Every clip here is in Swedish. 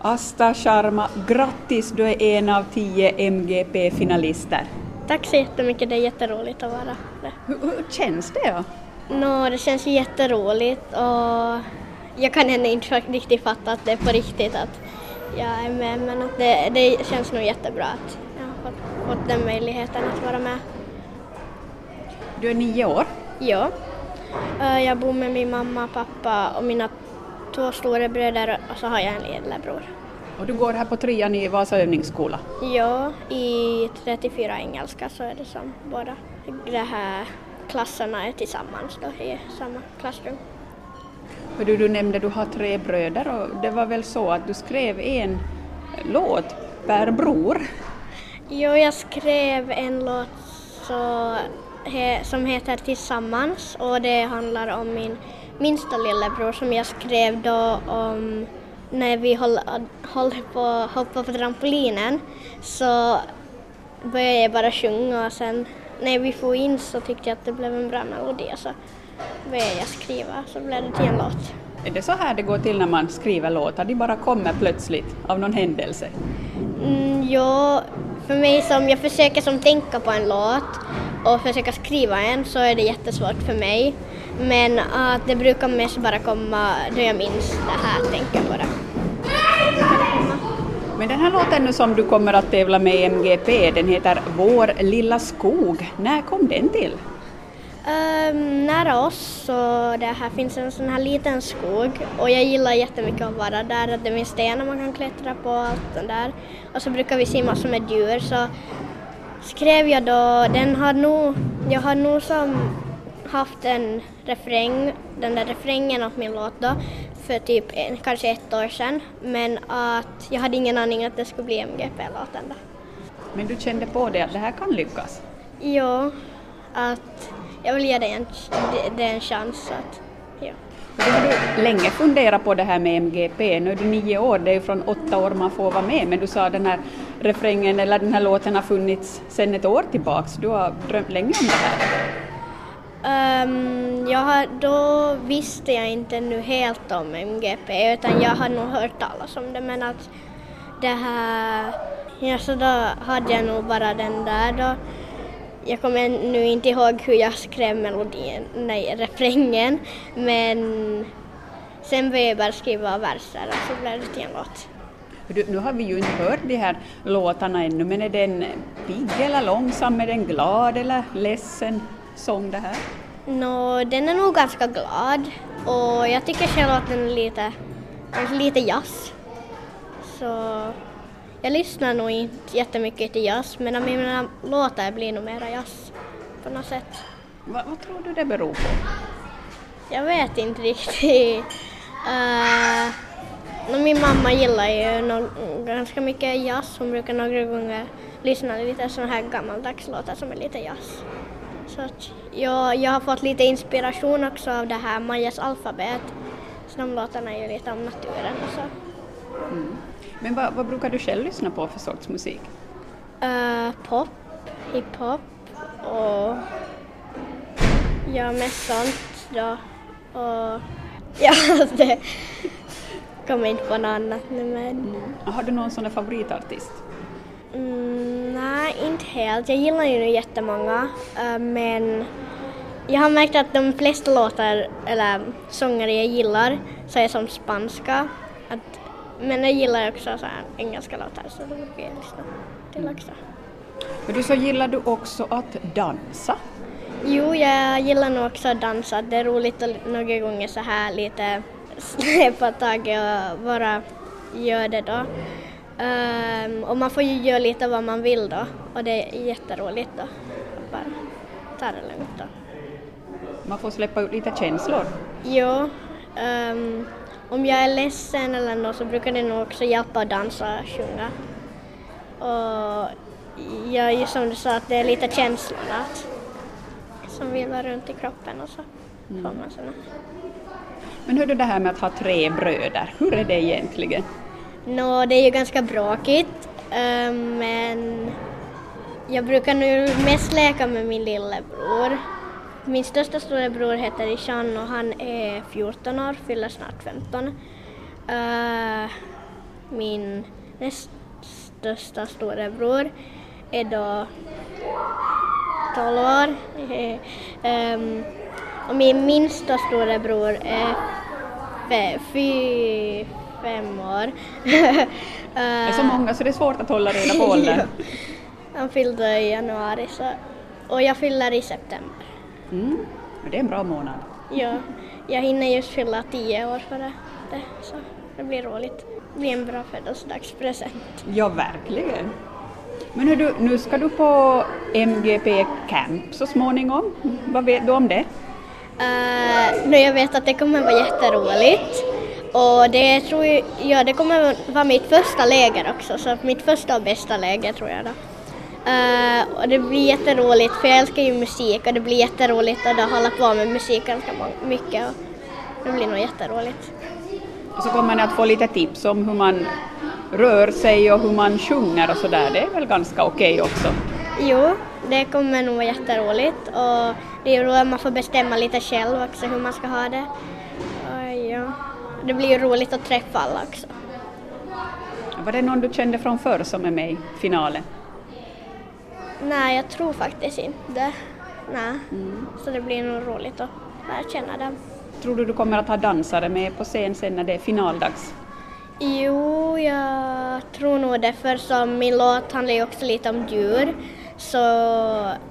Asta Sharma, grattis, du är en av tio MGP-finalister. Tack så jättemycket, det är jätteroligt att vara det. Hur, hur känns det? Då? Nå, det känns jätteroligt och jag kan ännu inte riktigt fatta att det är på riktigt att jag är med men att det, det känns nog jättebra att jag har fått, fått den möjligheten att vara med. Du är nio år. Ja. Eh, Jag bor med min mamma, pappa och mina två storebröder och så har jag en lillebror. Och du går här på trean i Vasa övningsskola. Ja, i 34 engelska så är det som båda de här klasserna är tillsammans då i samma klassrum. För du, du nämnde att du har tre bröder och det var väl så att du skrev en låt per bror? Jo, jag skrev en låt så, he, som heter Tillsammans och det handlar om min minsta lillebror som jag skrev då om när vi höll, höll på att hoppa på trampolinen så började jag bara sjunga och sen när vi får in så tyckte jag att det blev en bra melodi så började jag skriva så blev det till en låt. Är det så här det går till när man skriver låtar? De bara kommer plötsligt av någon händelse? Mm, ja, för mig som jag försöker som tänka på en låt och försöka skriva en så är det jättesvårt för mig. Men att det brukar mest bara komma då jag minns det här, tänker på det. Men den här låten nu som du kommer att tävla med i MGP, den heter Vår lilla skog. När kom den till? Um, nära oss så det här finns en sån här liten skog och jag gillar jättemycket att vara där. Att det finns stenar man kan klättra på och allt det där. Och så brukar vi se massor med djur så skrev jag då, den har nog, jag har nog som haft en refräng, den där refrängen av min låt då för typ en, kanske ett år sedan men att jag hade ingen aning att det skulle bli MGP-låten då. Men du kände på det att det här kan lyckas? Ja, att jag vill ge det en, det, det en chans. Att, ja. Du har länge funderat på det här med MGP. Nu är du nio år, det är ju från åtta år man får vara med, men du sa den här refrängen eller den här låten har funnits sedan ett år tillbaks. Du har drömt länge om det här. Um, jag har, då visste jag inte nu helt om MGP utan jag har nog hört talas om det men att det här, ja så då hade jag nog bara den där då. Jag kommer nu inte ihåg hur jag skrev melodin, nej refrängen men sen började jag bara skriva verser och så blev det till en låt. Du, nu har vi ju inte hört de här låtarna ännu, men är den pigg eller långsam? Är den glad eller ledsen sång det här? Nå, den är nog ganska glad och jag tycker själv att den är lite, lite jazz. Så jag lyssnar nog inte jättemycket till jazz men mina låtar blir nog mera jazz på något sätt. Va, vad tror du det beror på? Jag vet inte riktigt. Uh, min mamma gillar ju no ganska mycket jazz. Hon brukar några gånger lyssna lite sådana här gammaldags låtar som är lite jazz. Så att jag, jag har fått lite inspiration också av det här Majas alfabet. Så de låtarna är ju lite om naturen och så. Mm. Men vad, vad, brukar du själv lyssna på för sorts musik? Uh, pop, hiphop och ja, mest sånt då. Och ja, det kommer inte på något annat nu men... Har du någon sån där favoritartist? Mm, nej, inte helt. Jag gillar ju nu jättemånga uh, men jag har märkt att de flesta låtar eller sångare jag gillar så är som spanska. Att, men jag gillar också så här, engelska låtar så då brukar jag lyssna till också. Men du så gillar du också att dansa? Jo, jag gillar nog också att dansa. Det är roligt att några gånger så här lite släppa taget och bara göra det då. Um, och man får ju göra lite vad man vill då och det är jätteroligt då. Att bara ta det lugnt då. Man får släppa ut lite känslor? Jo. Um, om jag är ledsen eller något så brukar det nog också hjälpa att dansa och sjunga. Och ja, just som du sa, att det är lite känslorna som virvlar runt i kroppen och så mm. får man såna. Men hur är det här med att ha tre bröder, hur är det egentligen? Nå, det är ju ganska bråkigt, um, men jag brukar nu mest leka med min lillebror. Min största storebror heter Ishan och han är 14 år, fyller snart 15. Uh, min näst största storebror är då 12 år. um, och min minsta storebror är fe, fy, fem år. det är så många så det är svårt att hålla reda på åldern. Han fyllde i januari så, och jag fyller i september. Mm. Det är en bra månad. Ja, jag hinner just fylla tio år före det så det blir roligt. Det blir en bra födelsedagspresent. Ja, verkligen. Men hur du, nu ska du på MGP Camp så småningom. Vad vet du om det? Uh, jag vet att det kommer vara jätteroligt. Och det tror jag, ja, det kommer vara mitt första läger också, så mitt första och bästa läger tror jag då. Uh, och det blir jätteroligt för jag älskar ju musik och det blir jätteroligt att hålla på med musik ganska mycket. Och det blir nog jätteroligt. Och så kommer ni att få lite tips om hur man rör sig och hur man sjunger och sådär. Det är väl ganska okej okay också? Jo, det kommer nog vara jätteroligt och det är roligt att man får bestämma lite själv också hur man ska ha det. Och ja, det blir ju roligt att träffa alla också. Var det någon du kände från förr som är med i finalen? Nej, jag tror faktiskt inte Nej. Mm. Så det blir nog roligt att lära känna dem. Tror du du kommer att ha dansare med på scen sen när det är finaldags? Jo, jag tror nog det för som min låt handlar ju också lite om djur. Så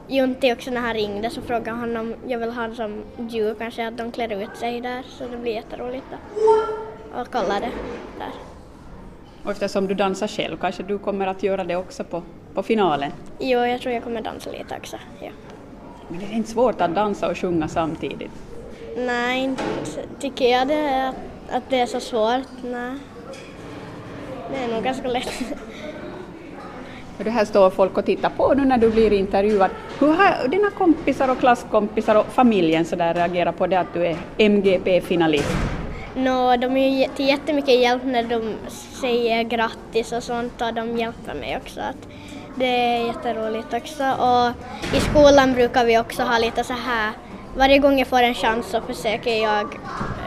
Junti också när han ringde så frågade han om jag vill ha det som djur, kanske att de klär ut sig där. Så det blir jätteroligt då. att kolla det där. Och eftersom du dansar själv, kanske du kommer att göra det också på, på finalen? Jo, jag tror jag kommer dansa lite också. Ja. Men det är inte svårt att dansa och sjunga samtidigt? Nej, inte tycker jag det, att, det är så svårt. Nej. Det är nog ganska lätt. Det här står folk och tittar på nu när du blir intervjuad. Hur har dina kompisar och klasskompisar och familjen så där reagerat på det att du är MGP-finalist? No, de är ju till jättemycket hjälp när de säger grattis och sånt och de hjälper mig också. Att det är jätteroligt också och i skolan brukar vi också ha lite så här varje gång jag får en chans så försöker jag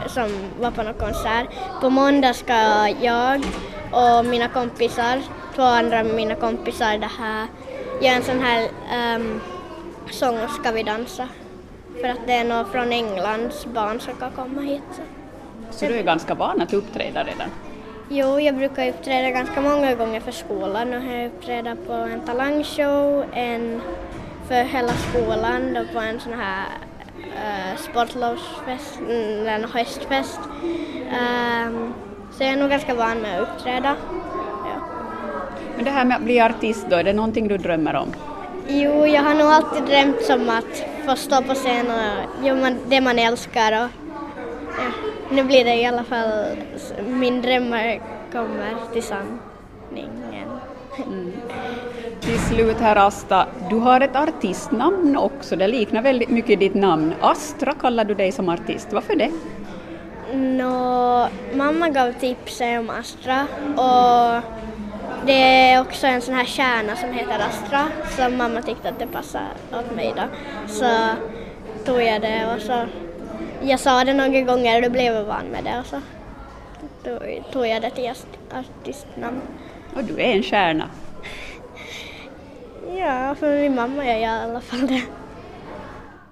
som var på någon konsert. På måndag ska jag och mina kompisar, två andra mina kompisar, det här, göra en sån här um, sång Ska vi dansa. För att det är någon från Englands barn som ska komma hit. Så, så du är ganska van att uppträda redan? Jo, jag brukar uppträda ganska många gånger för skolan. Har jag uppträtt på en talangshow, en för hela skolan, då på en sån här uh, sportlovsfest, mm, en höstfest. Um, så jag är nog ganska van med att uppträda. Ja. Men det här med att bli artist då, är det någonting du drömmer om? Jo, jag har nog alltid drömt om att få stå på scen och göra det man älskar. Och, ja, nu blir det i alla fall, min drömmar kommer till sanningen. Mm. Till slut här Asta, du har ett artistnamn också, det liknar väldigt mycket ditt namn. Astra kallar du dig som artist, varför det? Nå, mamma gav tips om Astra och det är också en sån här kärna som heter Astra så mamma tyckte att det passade åt mig då. Så tog jag det och så jag sa det några gånger och då blev jag van med det och så då tog jag det till artistnamn. Och du är en stjärna? ja, för min mamma är jag i alla fall det.